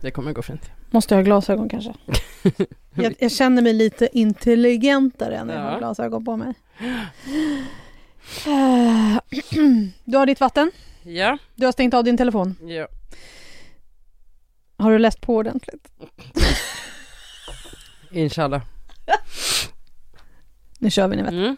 Det kommer gå fint. Måste jag ha glasögon kanske? jag, jag känner mig lite intelligentare när jag har Ja. glasögon på mig. Eh, Du har ditt vatten. Ja, Du har stängt av din telefon. ja. Har du läst på ordentligt? Inshallah. Nu kör vi ni vet. Mm.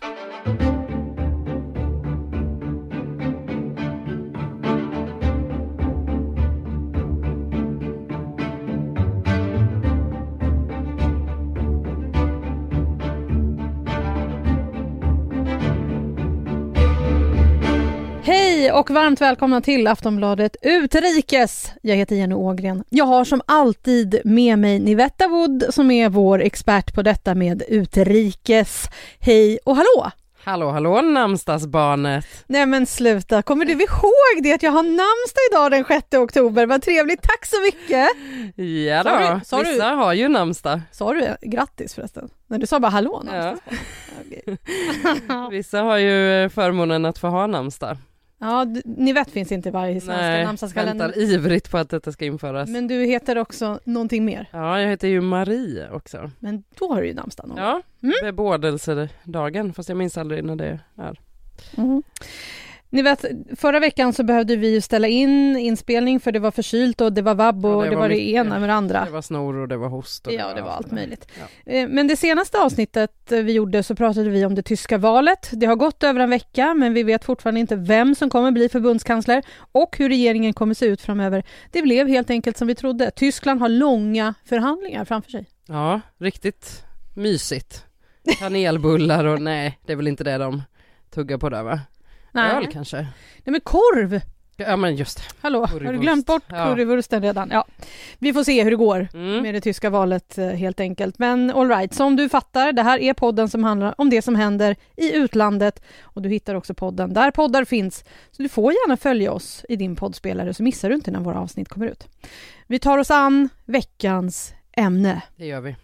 Hej och varmt välkomna till Aftonbladet Utrikes. Jag heter Jenny Ågren. Jag har som alltid med mig Nivetta Wood som är vår expert på detta med utrikes. Hej och hallå! Hallå hallå namnsdagsbarnet. Nej men sluta, kommer du ihåg det att jag har namnsdag idag den 6 oktober? Vad trevligt, tack så mycket! Ja Sa då, du- sa du- vissa har ju namnsdag. Sa du grattis förresten? Nej du sa bara hallå Ja. namnsdag. Okej. Vissa har ju förmånen att få ha namnsdag. Ja, ni vet finns inte i varje svenska Nej, namnsdagskalender. väntar ivrigt på att detta ska införas. Men du heter också någonting mer. Ja, jag heter ju Marie också. Men då har du ju namnsdag någon Ja, Mm. bebådelsedagen, fast jag minns aldrig när det är. Mhm. Ni vet, förra veckan så behövde vi ställa in inspelning för det var förkylt och det var vabb och Ja, det, det var, var det ena med det andra. Det var snor och det var host. Och Ja, det var allt möjligt. Ja. Eh, Men det senaste avsnittet eh, vi gjorde så pratade vi om det tyska valet. Det har gått över en vecka men vi vet fortfarande inte vem som kommer bli förbundskansler och hur regeringen kommer se ut framöver. Det blev helt enkelt som vi trodde. Tyskland har långa förhandlingar framför sig. ja, riktigt mysigt. Kanelbullar och nej, det är väl inte det de tuggar på där va? Öl kanske? Nej men korv! Ja men just det. Hallå, har du Currywurst. glömt bort Ja. currywursten redan? Ja. Vi får se hur det går. Mm. med det tyska valet eh, helt enkelt. Men all right, som du fattar, det här är podden som handlar om det som händer i utlandet och du hittar också podden där poddar finns. Så du får gärna följa oss i din poddspelare så missar du inte när våra avsnitt kommer ut. Vi tar oss an veckans ämne. Det gör vi.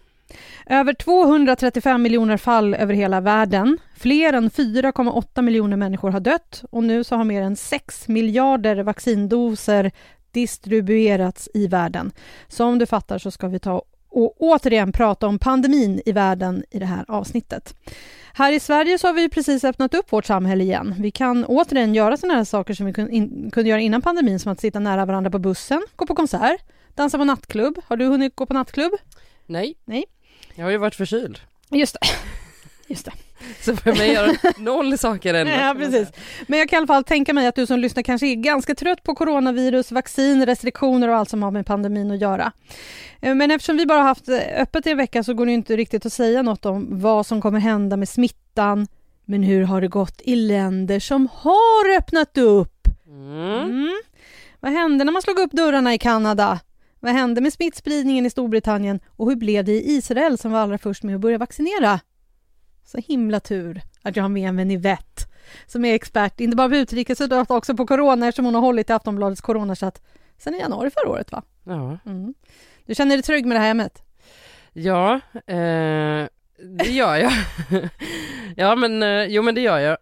Över 235 miljoner fall över hela världen. Fler än 4,8 miljoner människor har dött och nu så har mer än 6 miljarder vaccindoser distribuerats i världen. Som du fattar så ska vi ta och återigen prata om pandemin i världen i det här avsnittet. Här i Sverige så har vi precis öppnat upp vårt samhälle igen. Vi kan återigen göra sådana här saker som vi kunde göra innan pandemin, som att sitta nära varandra på bussen, gå på konsert, dansa på nattklubb. Har du hunnit gå på nattklubb? Nej. Nej. Jag har ju varit förkyld. Just det. Just det. Så för mig gör noll saker ännu. Ja, precis. Men jag kan i alla fall tänka mig att du som lyssnar kanske är ganska trött på coronavirus, vaccin, restriktioner och allt som har med pandemin att göra. Eh, Men eftersom vi bara haft eh, öppet i en vecka så går det inte riktigt att säga något om vad som kommer hända med smittan. Men hur har det gått i länder som har öppnat upp? Mm. Mm. Vad hände när man slog upp dörrarna i Kanada? Vad hände med smittspridningen i Storbritannien? Och hur blev det i Israel som var allra först med att börja vaccinera? Så himla tur att jag har med mig Nivette som är expert, inte bara på utrikes utan också på corona eftersom hon har hållit i Aftonbladets coronachatt sedan i januari förra året va? Ja. Mm. Du känner dig trygg med det här hemmet? Ja, eh, det gör jag. ja, men eh, jo, men det gör jag.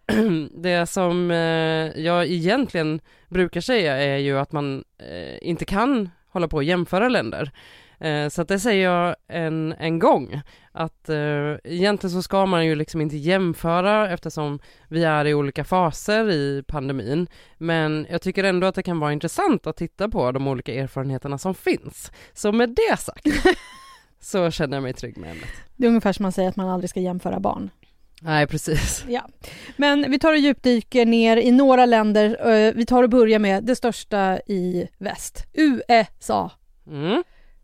det som eh, jag egentligen brukar säga är ju att man eh, inte kan hålla på och jämföra länder. Eh, så att det säger jag en, en gång, att eh, egentligen så ska man ju liksom inte jämföra eftersom vi är i olika faser i pandemin. Men jag tycker ändå att det kan vara intressant att titta på de olika erfarenheterna som finns. Så med det sagt så känner jag mig trygg med ämnet. Det är ungefär som man säger att man aldrig ska jämföra barn. Nej, precis. Ja. Men vi tar och djupdyker ner i några länder. Eh, Vi tar och börjar med det största i väst, USA. Mm.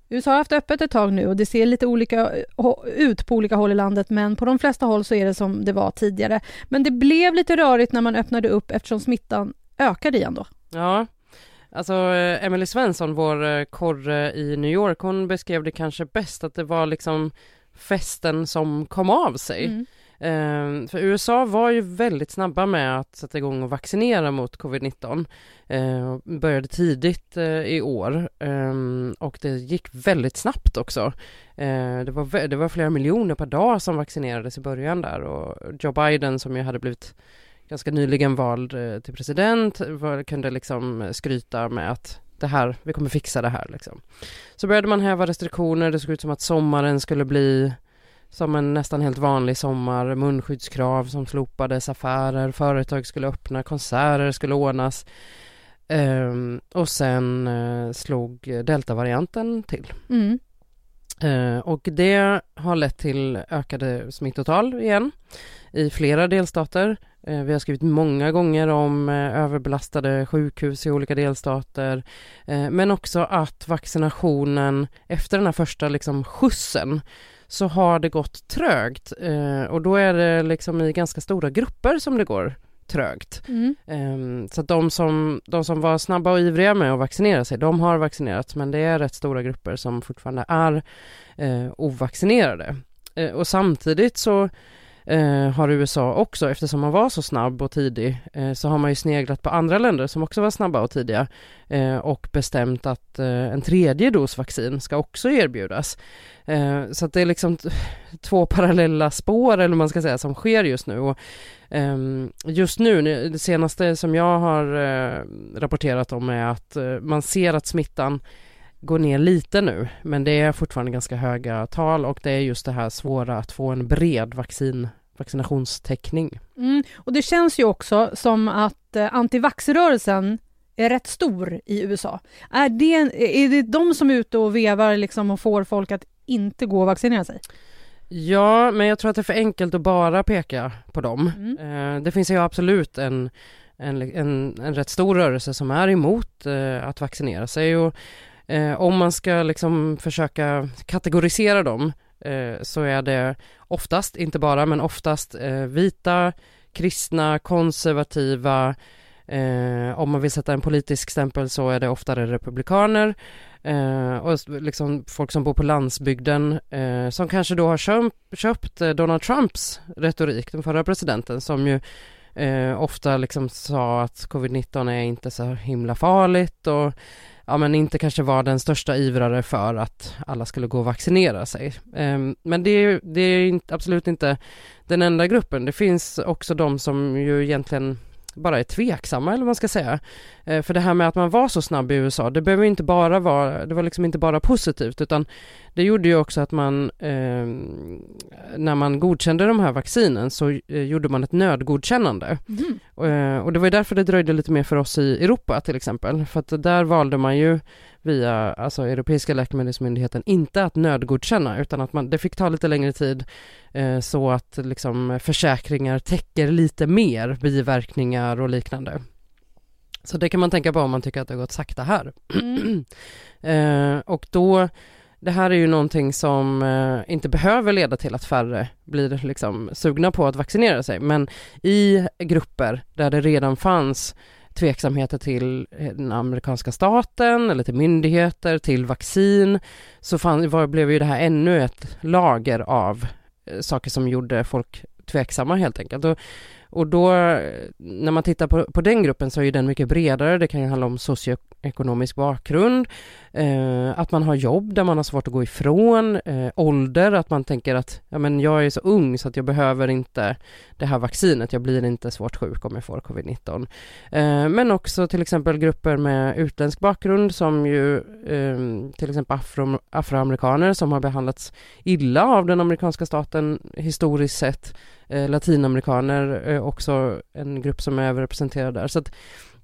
USA har haft öppet ett tag nu och det ser lite olika eh, ut på olika håll i landet men på de flesta håll så är det som det var tidigare. Men det blev lite rörigt när man öppnade upp eftersom smittan ökade igen då. Ja, Alltså eh, Emily Svensson, vår korre i New York, hon beskrev det kanske bäst att det var liksom festen som kom av sig. Mm. Eh, för USA var ju väldigt snabba med att sätta igång och vaccinera mot covid-19. Eh, började tidigt eh, i år eh, och det gick väldigt snabbt också. Eh, det, var, det var flera miljoner per dag som vaccinerades i början där och Joe Biden som ju hade blivit ganska nyligen vald eh, till president var, kunde liksom skryta med att det här, vi kommer fixa det här liksom. Så började man häva restriktioner, det såg ut som att sommaren skulle bli som en nästan helt vanlig sommar, munskyddskrav som slopades, affärer, företag skulle öppna, konserter skulle ordnas. Ehm, och sen eh, slog deltavarianten till. Mm. Eh, och det har lett till ökade smittotal igen i flera delstater. Eh, vi har skrivit många gånger om överbelastade sjukhus i olika delstater, men också att vaccinationen efter den här första liksom skjutsen så har det gått trögt eh, och då är det liksom i ganska stora grupper som det går trögt. Mm. Ehm, Så de som, de som var snabba och ivriga med att vaccinera sig, de har vaccinerats men det är rätt stora grupper som fortfarande är eh, ovaccinerade. Eh, och samtidigt så eh, har USA också, eftersom man var så snabb och tidig, eh, så har man ju sneglat på andra länder som också var snabba och tidiga eh, och bestämt att eh, en tredje dos vaccin ska också erbjudas. Eh, så att det är liksom två parallella spår eller vad man ska säga som sker just nu. Och, ehm, just nu, det senaste som jag har eh, rapporterat om är att eh, man ser att smittan går ner lite nu, men det är fortfarande ganska höga tal och det är just det här svåra att få en bred vaccin, vaccinationstäckning. Mm. Och det känns ju också som att eh, antivaxrörelsen är rätt stor i USA. Är det, är det de som är ute och vevar liksom och får folk att inte gå och vaccinera sig? Ja, men jag tror att det är för enkelt att bara peka på dem. Mm. Eh, det finns ju absolut en, en, en, en rätt stor rörelse som är emot eh, att vaccinera sig och eh, om man ska liksom försöka kategorisera dem eh, så är det oftast, inte bara, men oftast eh, vita, kristna, konservativa, eh, om man vill sätta en politisk stämpel så är det oftare republikaner eh, och liksom folk som bor på landsbygden eh, som kanske då har köpt, köpt Donald Trumps retorik, den förra presidenten som ju eh, ofta liksom sa att covid-19 är inte så himla farligt och ja men inte kanske var den största ivrare för att alla skulle gå och vaccinera sig. Eh, men det är, det är inte, absolut inte den enda gruppen. Det finns också de som ju egentligen bara är tveksamma eller vad man ska säga. Eh, för det här med att man var så snabb i USA, det behöver inte bara vara, det var liksom inte bara positivt utan det gjorde ju också att man, eh, när man godkände de här vaccinen så eh, gjorde man ett nödgodkännande. Mm. Eh, och det var ju därför det dröjde lite mer för oss i Europa till exempel, för att där valde man ju via alltså Europeiska läkemedelsmyndigheten inte att nödgodkänna utan att man, det fick ta lite längre tid eh, så att liksom försäkringar täcker lite mer biverkningar och liknande. Så det kan man tänka på om man tycker att det har gått sakta här. Mm. Eh, och då, det här är ju någonting som eh, inte behöver leda till att färre blir liksom sugna på att vaccinera sig, men i grupper där det redan fanns tveksamheter till eh, den amerikanska staten eller till myndigheter, till vaccin, så fann, var, blev ju det här ännu ett lager av eh, saker som gjorde folk tveksamma helt enkelt. Och, och då, när man tittar på, på den gruppen så är ju den mycket bredare. Det kan ju handla om socioekonomisk bakgrund, eh, att man har jobb där man har svårt att gå ifrån, eh, ålder, att man tänker att ja, men jag är så ung så att jag behöver inte det här vaccinet, jag blir inte svårt sjuk om jag får covid-19. Eh, men också till exempel grupper med utländsk bakgrund som ju eh, till exempel afro, afroamerikaner som har behandlats illa av den amerikanska staten historiskt sett. Eh, latinamerikaner är också en grupp som är överrepresenterad där. Så att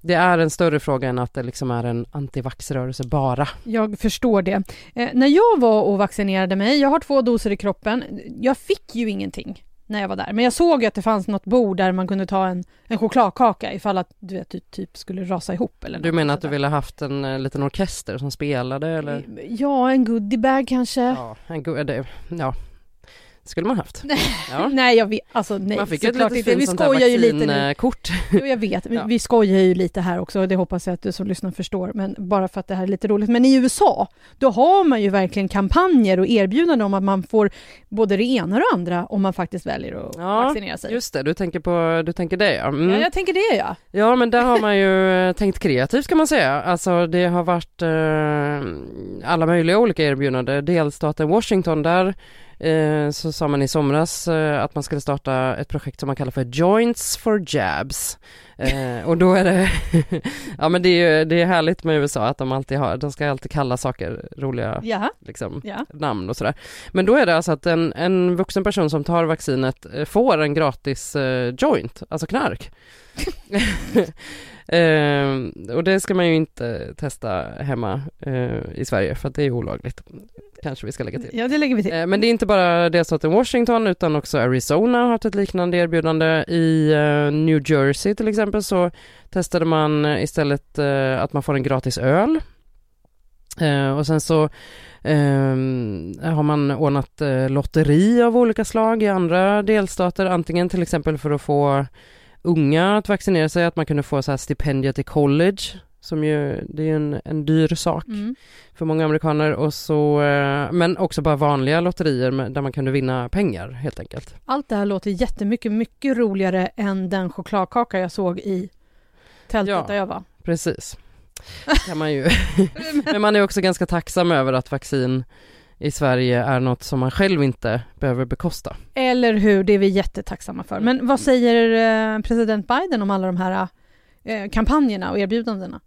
det är en större fråga än att det liksom är en antivaxrörelse bara. Jag förstår det. Eh, när jag var och vaccinerade mig, jag har två doser i kroppen, jag fick ju ingenting när jag var där. Men jag såg ju att det fanns något bord där man kunde ta en, en chokladkaka ifall att du vet, du typ skulle rasa ihop eller Du menar att du ville haft en eh, liten orkester som spelade eller? Ja, en goodiebag kanske. Ja, en go- det, ja. Skulle man haft. Ja. Nej, jag vet, alltså nej, Man fick ett litet inte. Vi skojar ju lite nu. Jo, jag vet, Ja. vi skojar ju lite här också, det hoppas jag att du som lyssnar förstår, men bara för att det här är lite roligt. Men i USA, då har man ju verkligen kampanjer och erbjudanden om att man får både det ena och det andra om man faktiskt väljer att Ja, vaccinera sig. Just det, du tänker på, du tänker det ja. Mm. Ja, jag tänker det ja. Ja men där har man ju eh, tänkt kreativt kan man säga. Alltså det har varit eh, alla möjliga olika erbjudanden. Delstaten Washington där Eh, så sa man i somras eh, att man skulle starta ett projekt som man kallar för Joints for Jabs. Eh, och då är det, ja men det är ju det är härligt med USA att de alltid har, de ska alltid kalla saker roliga liksom, ja. namn och sådär. Men då är det alltså att en, en vuxen person som tar vaccinet eh, får en gratis eh, joint, alltså knark. Ehm, och det ska man ju inte testa hemma eh, i Sverige för att det är olagligt. Kanske vi ska lägga till. ja, det lägger vi till. Eh, Men det är inte bara delstaten Washington utan också Arizona har haft ett liknande erbjudande. I eh, New Jersey till exempel så testade man istället eh, att man får en gratis öl. Eh, Och sen så eh, har man ordnat eh, lotteri av olika slag i andra delstater, antingen till exempel för att få unga att vaccinera sig, att man kunde få så här stipendier till college, som ju, det är ju en, en dyr sak Mm. för många amerikaner och så, eh, men också bara vanliga lotterier där man kunde vinna pengar helt enkelt. Allt det här låter jättemycket, mycket roligare än den chokladkaka jag såg i tältet Ja. där jag var. Precis. Kan man ju. men man är också ganska tacksam över att vaccin i Sverige är något som man själv inte behöver bekosta. Eller hur, det är vi jättetacksamma för. Men vad säger eh, president Biden om alla de här eh, kampanjerna och erbjudandena?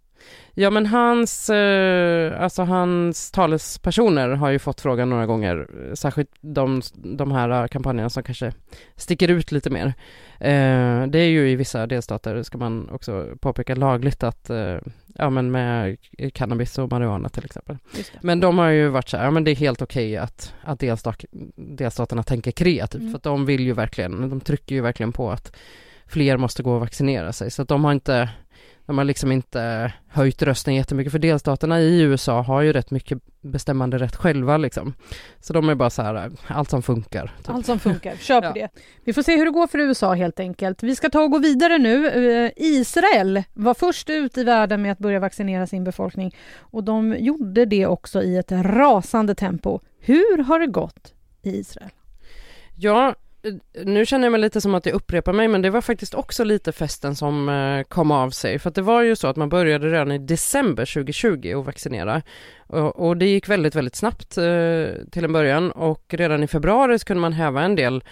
Ja men hans, eh, alltså hans talespersoner har ju fått frågan några gånger, särskilt de, de här kampanjerna som kanske sticker ut lite mer. Eh, det är ju i vissa delstater, ska man också påpeka, lagligt att, eh, ja men med cannabis och marijuana till exempel. Men de har ju varit så här, ja men det är helt okej att, att delstat, delstaterna tänker kreativt, Mm. för att de vill ju verkligen, de trycker ju verkligen på att fler måste gå och vaccinera sig, så att de har inte de har liksom inte höjt rösten jättemycket för delstaterna i USA har ju rätt mycket bestämmande rätt själva liksom. Så de är bara så här, allt som funkar. Typ. Allt som funkar, kör på Ja. det. Vi får se hur det går för USA helt enkelt. Vi ska ta och gå vidare nu. Eh, Israel var först ut i världen med att börja vaccinera sin befolkning och de gjorde det också i ett rasande tempo. Hur har det gått i Israel? Ja, eh, nu känner jag mig lite som att jag upprepar mig men det var faktiskt också lite festen som eh, kom av sig för att det var ju så att man började redan i december 2020 att vaccinera och, och det gick väldigt, väldigt snabbt eh, till en början och redan i februari så kunde man häva en del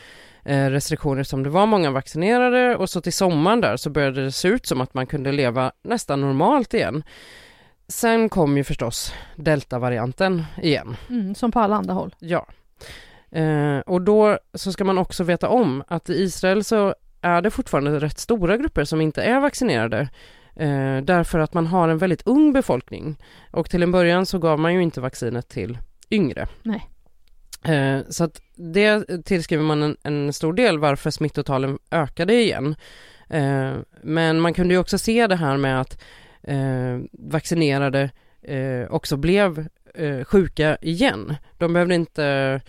eh, restriktioner som det var många vaccinerade och så till sommaren där så började det se ut som att man kunde leva nästan normalt igen. Sen kom ju förstås deltavarianten igen. Mm, som på alla andra håll. Ja. Eh, och då så ska man också veta om att i Israel så är det fortfarande rätt stora grupper som inte är vaccinerade. Eh, därför att man har en väldigt ung befolkning. Och till en början så gav man ju inte vaccinet till yngre. Nej. Eh, så att det tillskriver man en, en stor del varför smittotalen ökade igen. Eh, men man kunde ju också se det här med att eh, vaccinerade eh, också blev eh, sjuka igen. De behövde inte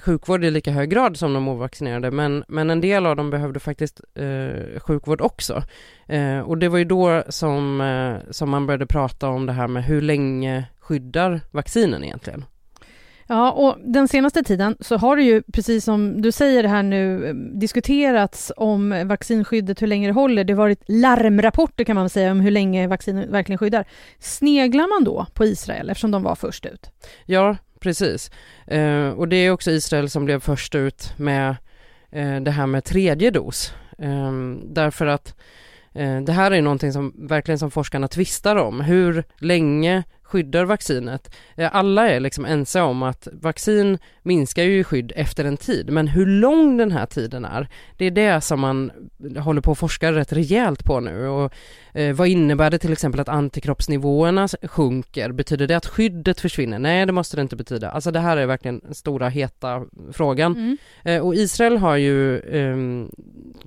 sjukvård i lika hög grad som de ovaccinerade men, men en del av dem behövde faktiskt eh, sjukvård också. Eh, och det var ju då som, eh, som man började prata om det här med hur länge skyddar vaccinen egentligen? Ja, och den senaste tiden så har det ju, precis som du säger här nu, eh, diskuterats om vaccinskyddet, hur länge det håller. Det har varit larmrapporter kan man säga om hur länge vaccinet verkligen skyddar. Sneglar man då på Israel eftersom de var först ut? Ja, precis. Eh, och det är också Israel som blev först ut med eh, det här med tredje dos. Eh, därför att eh, det här är någonting som verkligen som forskarna tvistar om. Hur länge skyddar vaccinet? Eh, alla är liksom ense om att vaccin minskar ju skydd efter en tid, men hur lång den här tiden är, det är det som man håller på att forska rätt rejält på nu. Och, eh, vad innebär det till exempel att antikroppsnivåerna sjunker? Betyder det att skyddet försvinner? Nej, det måste det inte betyda. Alltså det här är verkligen den stora heta frågan. Mm. Eh, och Israel har ju, ehm,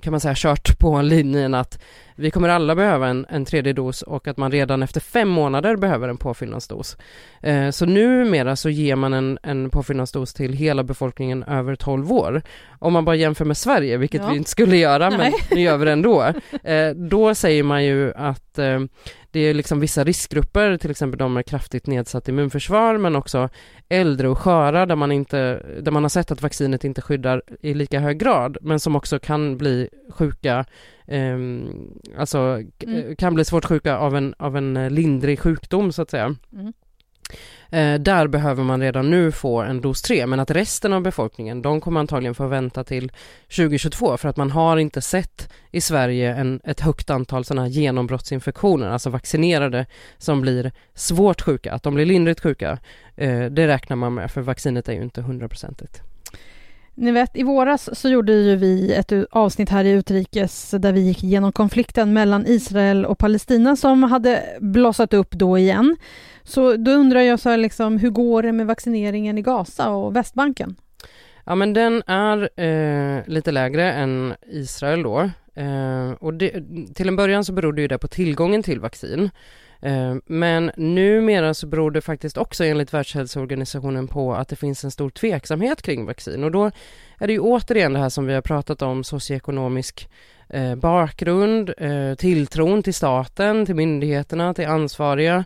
kan man säga, kört på linjen att vi kommer alla behöva en, en tredje dos och att man redan efter fem månader behöver en påfyllnadsdos påfyllnadsdos. Eh, så numera så ger man en, en påfyllnadsdos till hela befolkningen över 12 år. Om man bara jämför med Sverige, vilket Ja. vi inte skulle göra, men nu gör vi det ändå. Eh, då säger man ju att eh, det är liksom vissa riskgrupper, till exempel de med kraftigt nedsatt immunförsvar, men också äldre och sköra där man, inte, där man har sett att vaccinet inte skyddar i lika hög grad, men som också kan bli sjuka, ehm, alltså Mm. kan bli svårt sjuka av en, av en eh, lindrig sjukdom så att säga. Mm. Eh, där behöver man redan nu få en dos 3, men att resten av befolkningen, de kommer antagligen få vänta till 2022 för att man har inte sett i Sverige en, ett högt antal sådana här genombrottsinfektioner, alltså vaccinerade som blir svårt sjuka, att de blir lindrigt sjuka. Eh, det räknar man med, för vaccinet är ju inte hundraprocentigt. Ni vet, i våras så gjorde ju vi ett avsnitt här i Utrikes där vi gick igenom konflikten mellan Israel och Palestina som hade blossat upp då igen. Så då undrar jag så här liksom, hur går det med vaccineringen i Gaza och Västbanken? Ja men den är eh, lite lägre än Israel då. Eh, och det, till en början så berodde ju det på tillgången till vaccin. Eh, men numera så beror det faktiskt också enligt Världshälsoorganisationen på att det finns en stor tveksamhet kring vaccin och då är det ju återigen det här som vi har pratat om socioekonomisk eh, bakgrund, eh, tilltron till staten, till myndigheterna, till ansvariga.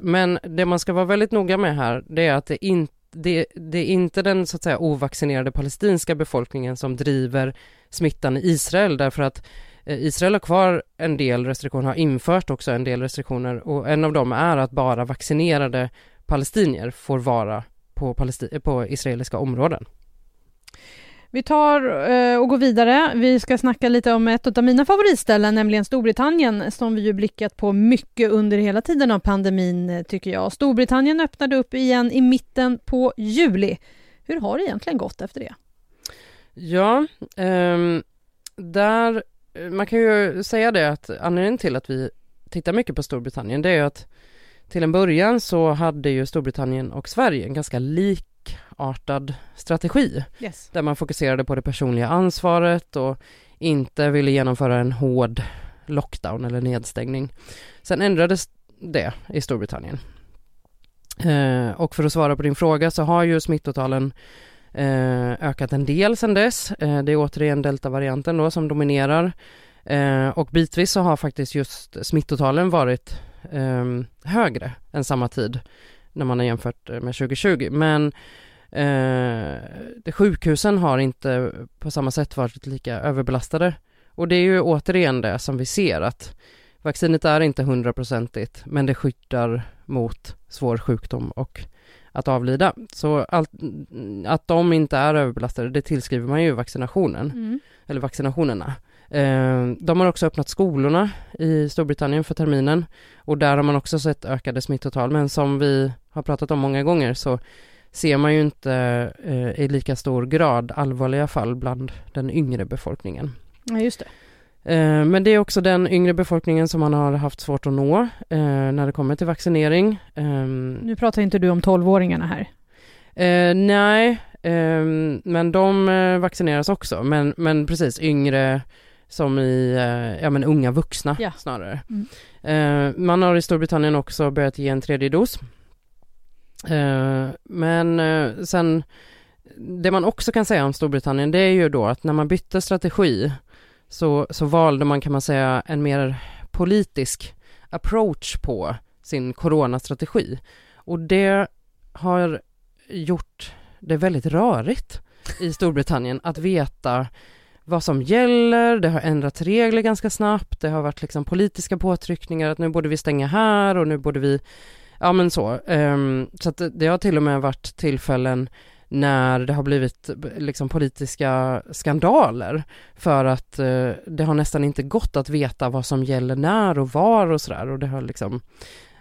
Men det man ska vara väldigt noga med här det är att det inte det, det är inte den så att säga ovaccinerade palestinska befolkningen som driver smittan i Israel därför att Israel har kvar en del restriktioner, har infört också en del restriktioner och en av dem är att bara vaccinerade palestinier får vara på, palesti- på israeliska områden. Vi tar eh, och går vidare. Vi ska snacka lite om ett av mina favoritställen, nämligen Storbritannien, som vi ju blickat på mycket under hela tiden av pandemin, eh, tycker jag. Storbritannien öppnade upp igen i mitten på juli. Hur har det egentligen gått efter det? Ja, ehm, där, man kan ju säga det att anledningen till att vi tittar mycket på Storbritannien det är ju att till en början så hade ju Storbritannien och Sverige en ganska likartad strategi Yes. där man fokuserade på det personliga ansvaret och inte ville genomföra en hård lockdown eller nedstängning. Sen ändrades det i Storbritannien. Eh, och för att svara på din fråga så har ju smittotalen Eh, ökat en del sedan dess. Eh, det är återigen deltavarianten då som dominerar. Eh, och bitvis så har faktiskt just smittotalen varit ehm, högre än samma tid när man har jämfört med 2020. Men eh, sjukhusen har inte på samma sätt varit lika överbelastade. Och det är ju återigen det som vi ser att vaccinet är inte hundraprocentigt men det skyddar mot svår sjukdom och att avlida. Så allt, att de inte är överbelastade det tillskriver man ju vaccinationen Mm. eller vaccinationerna. Eh, de har också öppnat skolorna i Storbritannien för terminen och där har man också sett ökade smittotal men som vi har pratat om många gånger så ser man ju inte eh, i lika stor grad allvarliga fall bland den yngre befolkningen. Ja, just det. Eh, men det är också den yngre befolkningen som man har haft svårt att nå eh, när det kommer till vaccinering. Ehm, Nu pratar inte du om 12-åringarna här. Eh, nej, ehm, men de vaccineras också. Men, men precis yngre som i, ja men unga vuxna Ja. snarare. Mm. Man har i Storbritannien också börjat ge en tredje dos. Men sen, det man också kan säga om Storbritannien det är ju då att när man bytte strategi så, så valde man kan man säga en mer politisk approach på sin coronastrategi. Och det har gjort det väldigt rörigt i Storbritannien att veta vad som gäller, det har ändrats regler ganska snabbt, det har varit liksom politiska påtryckningar att nu borde vi stänga här och nu borde vi, ja men så. Um, så att det, det har till och med varit tillfällen när det har blivit liksom politiska skandaler för att eh, det har nästan inte gått att veta vad som gäller när och var och sådär och det har liksom,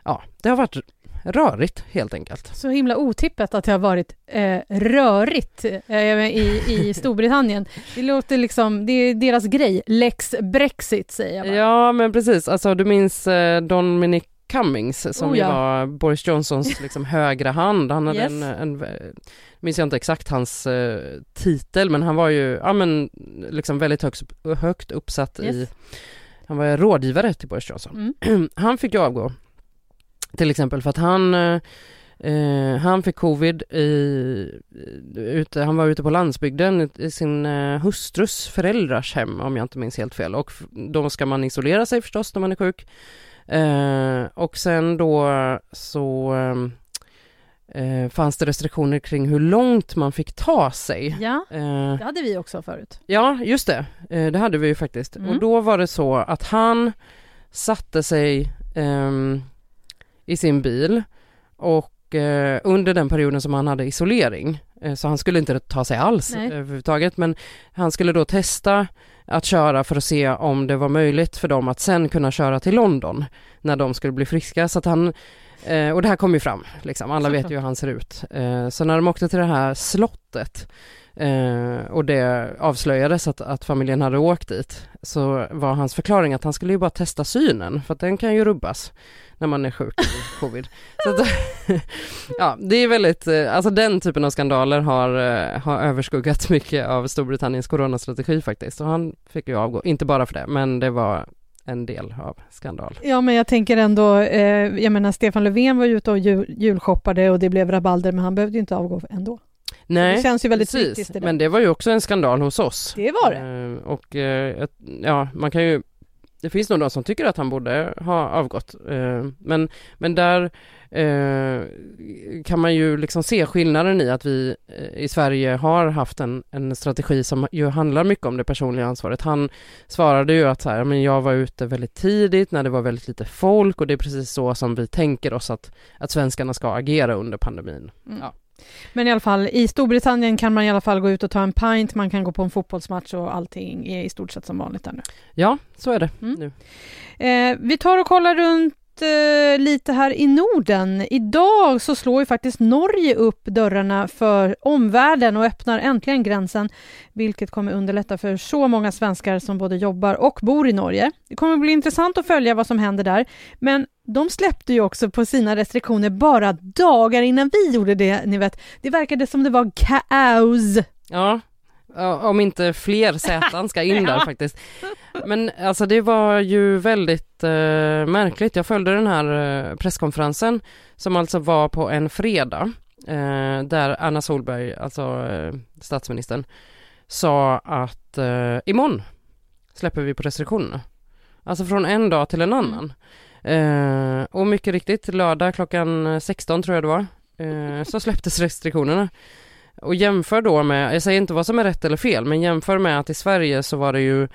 ja, det har varit rörigt helt enkelt. Så himla otippat att det har varit eh, rörigt eh, i, i Storbritannien. Det låter liksom, det är deras grej. Lex Brexit säger jag bara. Ja men precis, alltså du minns eh, Dominic Cummings som Oh, ja. var Boris Johnsons liksom högra hand. Han hade Yes. en, en, minns jag inte exakt hans eh, titel men han var ju, ja men liksom väldigt högt, högt uppsatt i, Yes. han var rådgivare till Boris Johnson. Mm. Han fick ju avgå Till exempel för att han eh, eh han fick covid i, ute, han var ute på landsbygden i sin eh, hustrus föräldrars hem om jag inte minns helt fel och då ska man isolera sig förstås när man är sjuk. Eh, och sen då så ehm, eh, fanns det restriktioner kring hur långt man fick ta sig. Ja, Eh, det hade vi också förut. ja, just det. Eh, det hade vi ju faktiskt. Mm. Och då var det så att han satte sig ehm, i sin bil och eh, under den perioden som han hade isolering, så han skulle inte ta sig alls Nej. överhuvudtaget, men han skulle då testa att köra för att se om det var möjligt för dem att sen kunna köra till London när de skulle bli friska. Så att han, eh, och det här kom ju fram, liksom. alla vet ju hur han ser ut. Eh, så när de åkte till det här slottet eh, och det avslöjades att, att familjen hade åkt dit så var hans förklaring att han skulle ju bara testa synen för att den kan ju rubbas när man är sjuk i covid. Så att, ja, det är väldigt, eh, alltså den typen av skandaler har, eh, har överskuggat mycket av Storbritanniens coronastrategi faktiskt och han fick ju avgå, inte bara för det, men det var en del av skandal. Ja, men jag tänker ändå, eh, jag menar Stefan Löfven var ju ute och jul, julshoppade och det blev rabalder, men han behövde ju inte avgå ändå. Nej, det känns ju väldigt precis, det men det var ju också en skandal hos oss. Det var det. Eh, och eh, ja, man kan ju det finns nog de som tycker att han borde ha avgått. Eh, men, men där eh, kan man ju liksom se skillnaden i att vi eh, i Sverige har haft en, en strategi som ju handlar mycket om det personliga ansvaret. Han svarade ju att så här, men jag var ute väldigt tidigt när det var väldigt lite folk och det är precis så som vi tänker oss att, att svenskarna ska agera under pandemin. Mm. Ja. Men i alla fall, i Storbritannien kan man i alla fall gå ut och ta en pint, man kan gå på en fotbollsmatch och allting är i stort sett som vanligt där nu. Ja, så är det Mm. nu. Eh, vi tar och kollar runt Eh, lite här i Norden. Idag så slår ju faktiskt Norge upp dörrarna för omvärlden och öppnar äntligen gränsen, vilket kommer underlätta för så många svenskar som både jobbar och bor i Norge. Det kommer bli intressant att följa vad som händer där, men de släppte ju också på sina restriktioner bara dagar innan vi gjorde det, ni vet. Det verkade som det var kaos. Ja, ja, om inte fler säten ska in där faktiskt. Men alltså det var ju väldigt eh, märkligt. Jag följde den här eh, presskonferensen som alltså var på en fredag eh, där Anna Solberg, alltså eh, statsministern, sa att eh, imorgon släpper vi på restriktionerna. Alltså från en dag till en annan. Eh, och mycket riktigt, lördag klockan 16 tror jag det var, eh, så släpptes restriktionerna. Och jämför då med, jag säger inte vad som är rätt eller fel, men jämför med att i Sverige så var det ju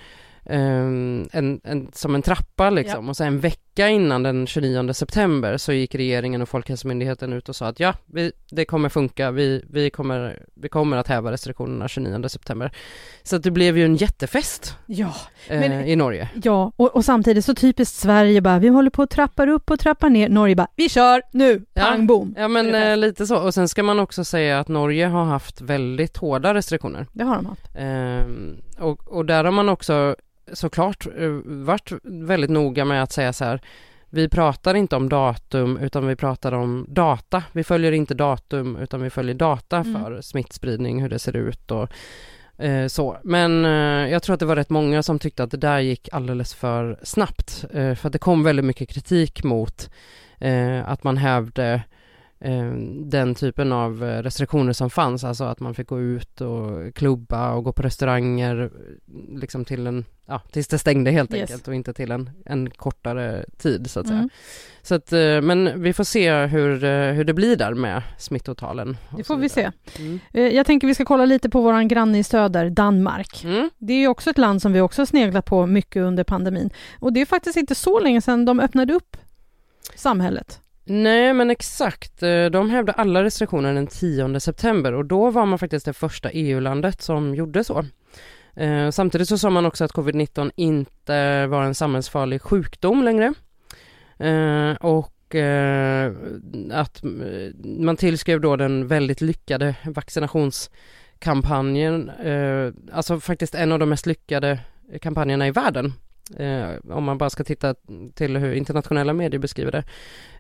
ehm, en, en, som en trappa liksom och sen en vecka innan den 29 september så gick regeringen och Folkhälsomyndigheten ut och sa att ja, vi, det kommer funka, vi, vi, kommer, vi kommer att häva restriktionerna 29 september. Så att det blev ju en jättefest Ja, eh, Men- i Norge. Ja, och, och samtidigt så typiskt Sverige bara, vi håller på att trappar upp och trappar ner. Norge bara, vi kör nu, Ja. pang bom. Ja men eh, lite så, och sen ska man också säga att Norge har haft väldigt hårda restriktioner. Det har de haft. Ehm, och, och där har man också såklart eh, varit väldigt noga med att säga så här vi pratar inte om datum utan vi pratar om data. Vi följer inte datum utan vi följer data Mm. för smittspridning, hur det ser ut och eh, så. Men eh, jag tror att det var rätt många som tyckte att det där gick alldeles för snabbt. Eh, för att det kom väldigt mycket kritik mot eh, att man hävde den typen av eh, restriktioner som fanns, alltså att man fick gå ut och klubba och gå på restauranger eh, liksom till en, ja, tills det stängde helt Yes. enkelt och inte till en, en kortare tid så att säga. Mm. Så att, eh, men vi får se hur, eh, hur det blir där med smittotalen. Det får vi se. Mm. Eh, Jag tänker vi ska kolla lite på våran granne i söder, Danmark. Mm. Det är ju också ett land som vi också sneglat på mycket under pandemin. Och det är faktiskt inte så länge sedan de öppnade upp samhället. Nej men exakt, eh, de hävde alla restriktioner den 10 september och då var man faktiskt det första EU-landet som gjorde så. Eh, samtidigt så sa man också att covid-19 inte var en samhällsfarlig sjukdom längre. Eh, och att man tillskrev då den väldigt lyckade vaccinationskampanjen, alltså faktiskt en av de mest lyckade kampanjerna i världen. Eh, om man bara ska titta till hur internationella medier beskriver det.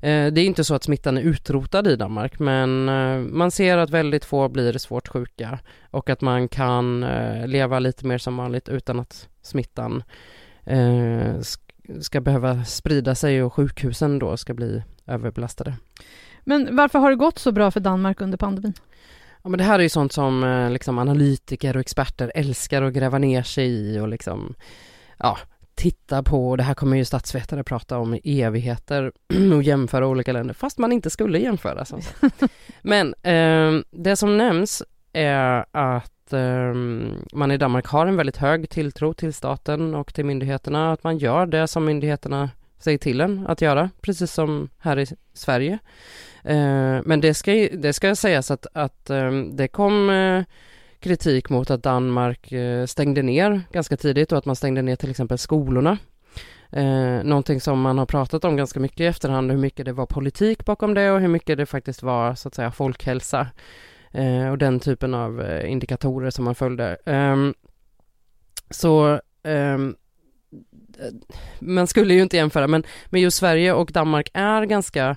Eh, det är inte så att smittan är utrotad i Danmark men eh, man ser att väldigt få blir svårt sjuka och att man kan leva lite mer som vanligt utan att smittan sk- ska behöva sprida sig och sjukhusen då ska bli överbelastade. Men varför har det gått så bra för Danmark under pandemin? Ja, men det här är ju sånt som liksom, analytiker och experter älskar att gräva ner sig i och liksom, ja, titta på, och det här kommer ju statsvetare prata om i evigheter och jämföra olika länder, fast man inte skulle jämföra. Som. Men eh, det som nämns är att eh, man i Danmark har en väldigt hög tilltro till staten och till myndigheterna, att man gör det som myndigheterna säger till en att göra, precis som här i Sverige. Eh, men det ska, det ska sägas att, att eh, det kom eh, kritik mot att Danmark eh, stängde ner ganska tidigt och att man stängde ner till exempel skolorna. Eh, någonting som man har pratat om ganska mycket i efterhand, hur mycket det var politik bakom det och hur mycket det faktiskt var så att säga folkhälsa eh, och den typen av eh, indikatorer som man följde. Eh, så ehm, eh, man skulle ju inte jämföra, men, men just Sverige och Danmark är ganska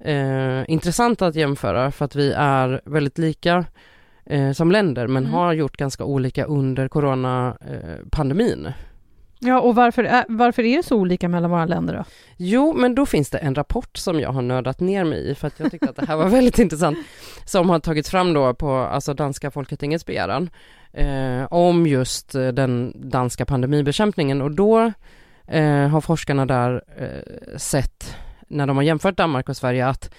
eh, intressanta att jämföra för att vi är väldigt lika eh, som länder men mm. har gjort ganska olika under coronapandemin. Eh, ja, och varför är, varför är det så olika mellan våra länder då? Jo, men då finns det en rapport som jag har nördat ner mig i för att jag tyckte att det här var väldigt intressant som har tagits fram då på alltså danska folketingets begäran eh, om just eh, den danska pandemibekämpningen och då eh, har forskarna där eh, sett när de har jämfört Danmark och Sverige att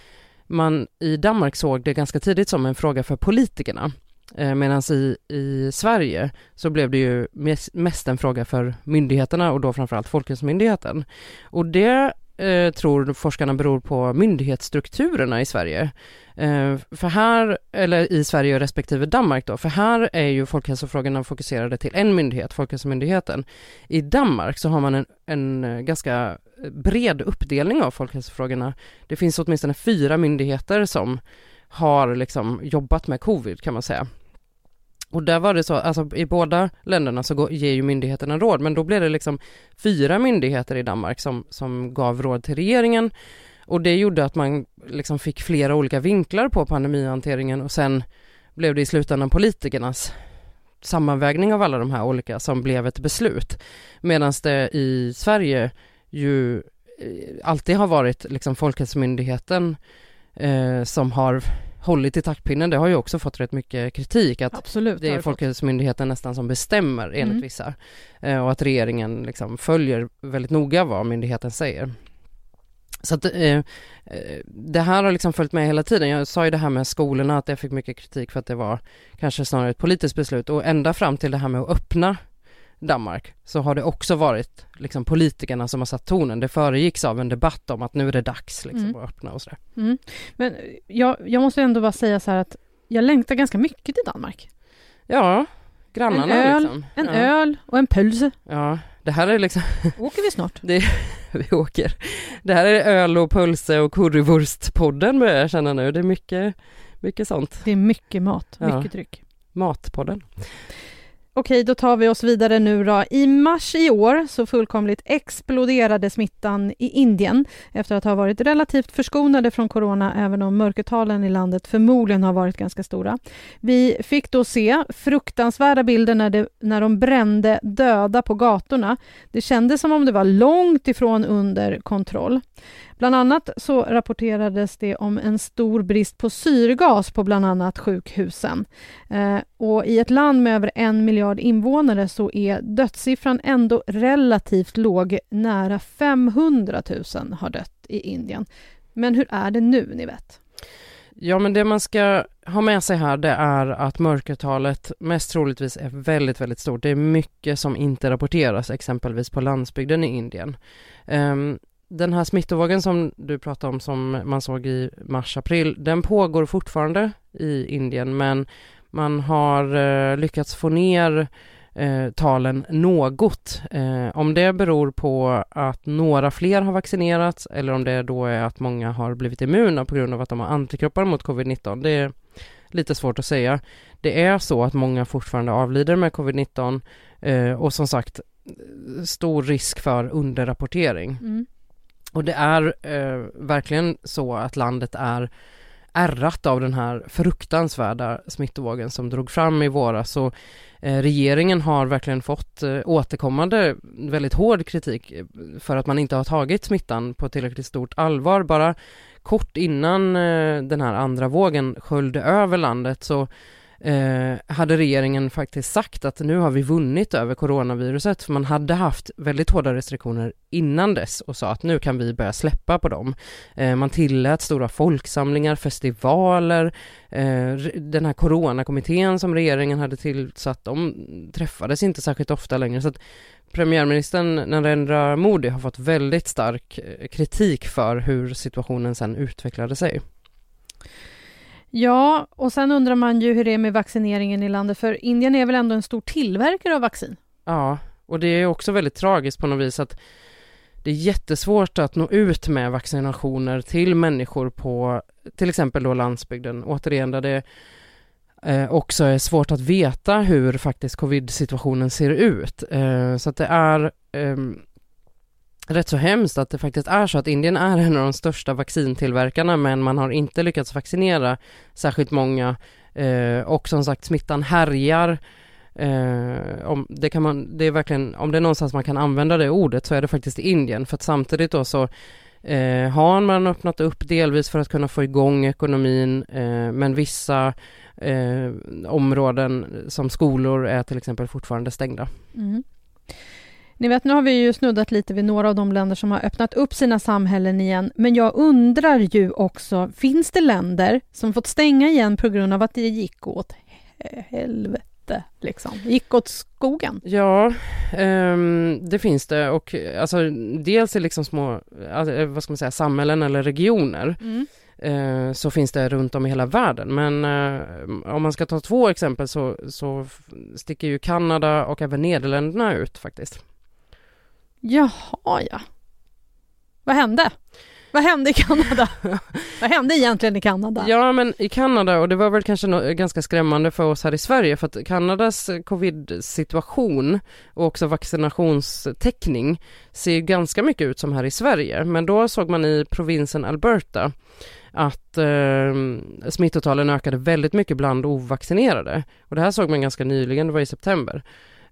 man i Danmark såg det ganska tidigt som en fråga för politikerna. Eh, medan i, i Sverige så blev det ju mest en fråga för myndigheterna och då framförallt Folkhälsomyndigheten. Och det eh, tror forskarna beror på myndighetsstrukturerna i Sverige. Eh, för här, eller i Sverige respektive Danmark då, för här är ju folkhälsofrågorna fokuserade till en myndighet, Folkhälsomyndigheten. I Danmark så har man en, en eh, ganska bred uppdelning av folkhälsofrågorna. Det finns åtminstone fyra myndigheter som har liksom jobbat med covid kan man säga. Och där var det så, alltså i båda länderna så går, ger ju myndigheterna råd, men då blev det liksom fyra myndigheter i Danmark som, som gav råd till regeringen och det gjorde att man liksom fick flera olika vinklar på pandemihanteringen och sen blev det i slutändan politikernas sammanvägning av alla de här olika som blev ett beslut. Medan det i Sverige ju eh, alltid har varit liksom Folkhälsomyndigheten eh, som har hållit i taktpinnen. Det har ju också fått rätt mycket kritik att Absolut, det är Folkhälsomyndigheten nästan som bestämmer enligt mm. vissa eh, och att regeringen liksom följer väldigt noga vad myndigheten säger. Så att eh, eh, det här har liksom följt med hela tiden. Jag sa ju det här med skolorna att jag fick mycket kritik för att det var kanske snarare ett politiskt beslut och ända fram till det här med att öppna Danmark så har det också varit liksom politikerna som har satt tonen. Det föregicks av en debatt om att nu är det dags liksom, mm. att öppna och sådär. Mm. Men jag, jag måste ändå bara säga så här att jag längtar ganska mycket till Danmark. Ja, grannarna En öl, liksom. en ja. öl och en pölse. Ja, det här är liksom... Åker vi snart? Det, vi åker. Det här är öl och pölse och currywurstpodden börjar jag känna nu. Det är mycket, mycket sånt. Det är mycket mat, mycket ja. dryck. Matpodden. Okej, då tar vi oss vidare nu då. I mars i år så fullkomligt exploderade smittan i Indien efter att ha varit relativt förskonade från corona, även om mörkertalen i landet förmodligen har varit ganska stora. Vi fick då se fruktansvärda bilder när, det, när de brände döda på gatorna. Det kändes som om det var långt ifrån under kontroll. Bland annat så rapporterades det om en stor brist på syrgas på bland annat sjukhusen. Eh, och I ett land med över en miljard invånare så är dödssiffran ändå relativt låg. Nära 500 000 har dött i Indien. Men hur är det nu, ni vet? Ja, men det man ska ha med sig här det är att mörkertalet mest troligtvis är väldigt, väldigt stort. Det är mycket som inte rapporteras, exempelvis på landsbygden i Indien. Um, den här smittovågen som du pratade om som man såg i mars-april, den pågår fortfarande i Indien men man har eh, lyckats få ner eh, talen något. Eh, om det beror på att några fler har vaccinerats eller om det då är att många har blivit immuna på grund av att de har antikroppar mot covid-19, det är lite svårt att säga. Det är så att många fortfarande avlider med covid-19 eh, och som sagt stor risk för underrapportering. Mm. Och det är eh, verkligen så att landet är ärrat av den här fruktansvärda smittovågen som drog fram i våras och eh, regeringen har verkligen fått eh, återkommande väldigt hård kritik eh, för att man inte har tagit smittan på tillräckligt stort allvar. Bara kort innan eh, den här andra vågen sköljde över landet så eh, hade regeringen faktiskt sagt att nu har vi vunnit över coronaviruset, för man hade haft väldigt hårda restriktioner innan dess och sa att nu kan vi börja släppa på dem. Eh, man tillät stora folksamlingar, festivaler, eh, den här coronakommittén som regeringen hade tillsatt, de träffades inte särskilt ofta längre, så att premiärministern Narendra Modi har fått väldigt stark eh, kritik för hur situationen sen utvecklade sig. Ja, och sen undrar man ju hur det är med vaccineringen i landet, för Indien är väl ändå en stor tillverkare av vaccin? Ja, och det är också väldigt tragiskt på något vis att det är jättesvårt att nå ut med vaccinationer till människor på till exempel då landsbygden, återigen där det eh, också är svårt att veta hur faktiskt covid-situationen ser ut. Eh, så att det är eh, rätt så hemskt att det faktiskt är så att Indien är en av de största vaccintillverkarna men man har inte lyckats vaccinera särskilt många eh, och som sagt smittan härjar Eh, om, det kan man, det är verkligen, om det är någonstans man kan använda det ordet så är det faktiskt i Indien för att samtidigt då så eh, har man öppnat upp delvis för att kunna få igång ekonomin eh, men vissa eh, områden som skolor är till exempel fortfarande stängda. Mm. Ni vet, nu har vi ju snuddat lite vid några av de länder som har öppnat upp sina samhällen igen, men jag undrar ju också, finns det länder som fått stänga igen på grund av att det gick åt helvete? Liksom. Gick åt skogen? Ja, um, det finns det och alltså dels i liksom små, alltså, vad ska man säga, samhällen eller regioner mm. uh, så finns det runt om i hela världen. Men uh, om man ska ta två exempel så, så sticker ju Kanada och även Nederländerna ut faktiskt. Jaha, ja. Vad hände? Vad hände i Kanada? Vad hände egentligen i Kanada? Ja, men i Kanada, och det var väl kanske no ganska skrämmande för oss här i Sverige, för att Kanadas covid-situation och också vaccinationstäckning ser ganska mycket ut som här i Sverige. Men då såg man i provinsen Alberta att eh, smittotalen ökade väldigt mycket bland ovaccinerade. Och det här såg man ganska nyligen, det var i september.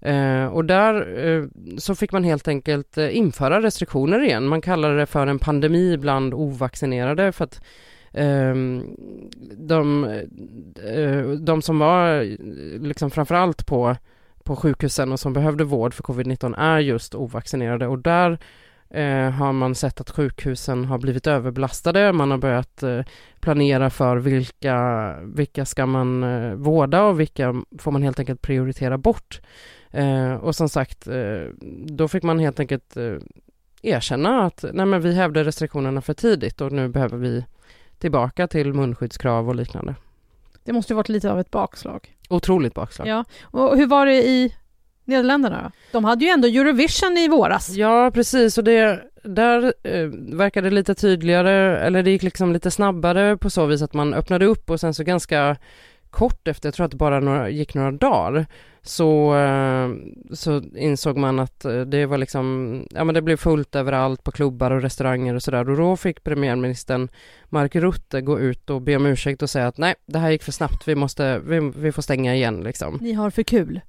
Eh, och där eh, så fick man helt enkelt eh, införa restriktioner igen. Man kallade det för en pandemi bland ovaccinerade för att ehm, de, eh, de som var eh, liksom framförallt på, på sjukhusen och som behövde vård för covid-19 är just ovaccinerade och där eh, har man sett att sjukhusen har blivit överbelastade. Man har börjat eh, planera för vilka, vilka ska man eh, vårda och vilka får man helt enkelt prioritera bort. Eh, och som sagt, eh, då fick man helt enkelt eh, erkänna att nej men vi hävde restriktionerna för tidigt och nu behöver vi tillbaka till munskyddskrav och liknande. Det måste ju varit lite av ett bakslag. Otroligt bakslag. Ja, och hur var det i Nederländerna då? De hade ju ändå Eurovision i våras. Ja, precis, och det, där eh, verkade det lite tydligare, eller det gick liksom lite snabbare på så vis att man öppnade upp och sen så ganska kort efter, jag tror att det bara några, gick några dagar, så, eh, så insåg man att eh, det var liksom, ja men det blev fullt överallt på klubbar och restauranger och sådär och då fick premiärministern Mark Rutte gå ut och be om ursäkt och säga att nej, det här gick för snabbt, vi måste, vi, vi får stänga igen liksom. Ni har för kul.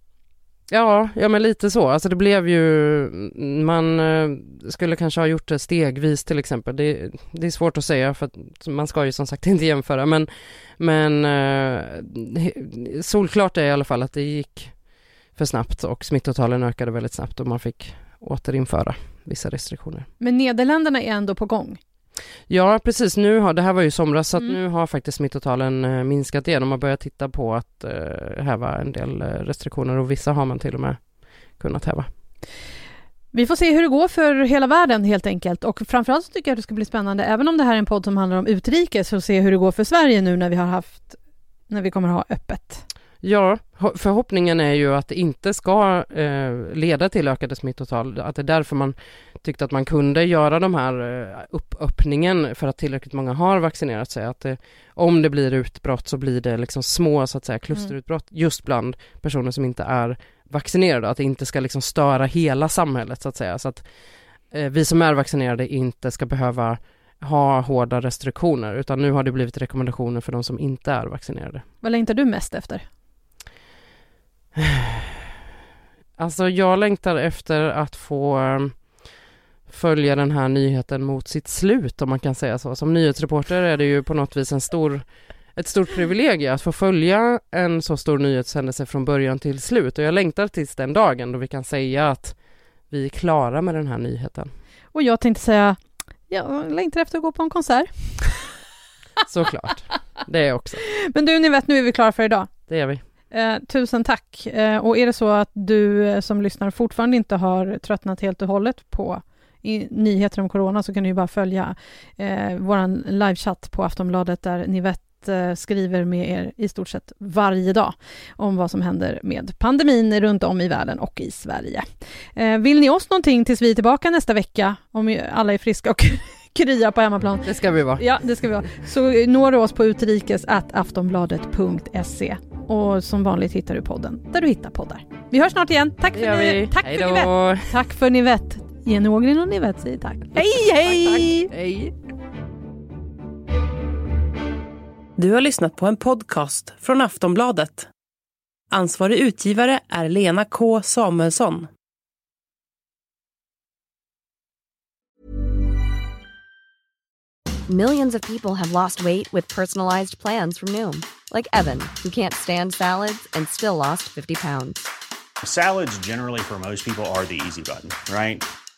Ja, ja men lite så. Alltså det blev ju, man eh, skulle kanske ha gjort det stegvis till exempel. Det, det är svårt att säga för att man ska ju som sagt inte jämföra men, men eh, solklart är i alla fall att det gick för snabbt och smittotalen ökade väldigt snabbt och man fick återinföra vissa restriktioner. Men Nederländerna är ändå på gång? Ja precis, nu har, det här var ju somras så mm. nu har faktiskt smittotalen eh, minskat igen och man börjar titta på att eh, häva en del eh, restriktioner och vissa har man till och med kunnat häva. Vi får se hur det går för hela världen helt enkelt och framförallt så tycker jag att det ska bli spännande, även om det här är en podd som handlar om utrikes, att se hur det går för Sverige nu när vi har haft, när vi kommer ha öppet. Ja, förhoppningen är ju att det inte ska eh, leda till ökade smittotal, att det är därför man tyckte att man kunde göra de här eh, uppöppningen för att tillräckligt många har vaccinerat sig. Att det, om det blir utbrott så blir det liksom små så att säga klusterutbrott mm. just bland personer som inte är vaccinerade, att det inte ska liksom störa hela samhället så att säga. Så att eh, vi som är vaccinerade inte ska behöva ha hårda restriktioner, utan nu har det blivit rekommendationer för de som inte är vaccinerade. Vad längtar du mest efter? Alltså jag längtar efter att få um, följa den här nyheten mot sitt slut om man kan säga så. Som nyhetsreporter är det ju på något vis en stor, ett stort privilegium att få följa en så stor nyhetshändelse från början till slut och jag längtar tills den dagen då vi kan säga att vi är klara med den här nyheten. Och jag tänkte säga, jag längtar efter att gå på en konsert. Såklart, det är jag också. Men du, ni vet, nu är vi klara för idag. Det är vi. Eh, tusen tack. Eh, och är det så att du eh, som lyssnar fortfarande inte har tröttnat helt och hållet på i, nyheter om corona så kan du ju bara följa eh, vår livechatt på Aftonbladet där Nivette eh, skriver med er i stort sett varje dag om vad som händer med pandemin runt om i världen och i Sverige. Eh, vill ni oss någonting tills vi är tillbaka nästa vecka, om alla är friska och krya på hemmaplan. Det ska vi vara. Ja, det ska vi vara. Så når du oss på utrikes aftonbladet.se. Och som vanligt hittar du podden där du hittar poddar. Vi hörs snart igen. Tack för, ni, tack för Nivette. Tack för Nivette. Jenny Ågren och Nivette säger tack. Hej, hej! Tack, tack. Hej! Du har lyssnat på en podcast från Aftonbladet. Ansvarig utgivare är Lena K Samuelsson. Millions of people have lost weight with personalized plans from Noom. Like Evan, who can't stand salads and still lost 50 pounds. Salads generally for most people are the easy button, right?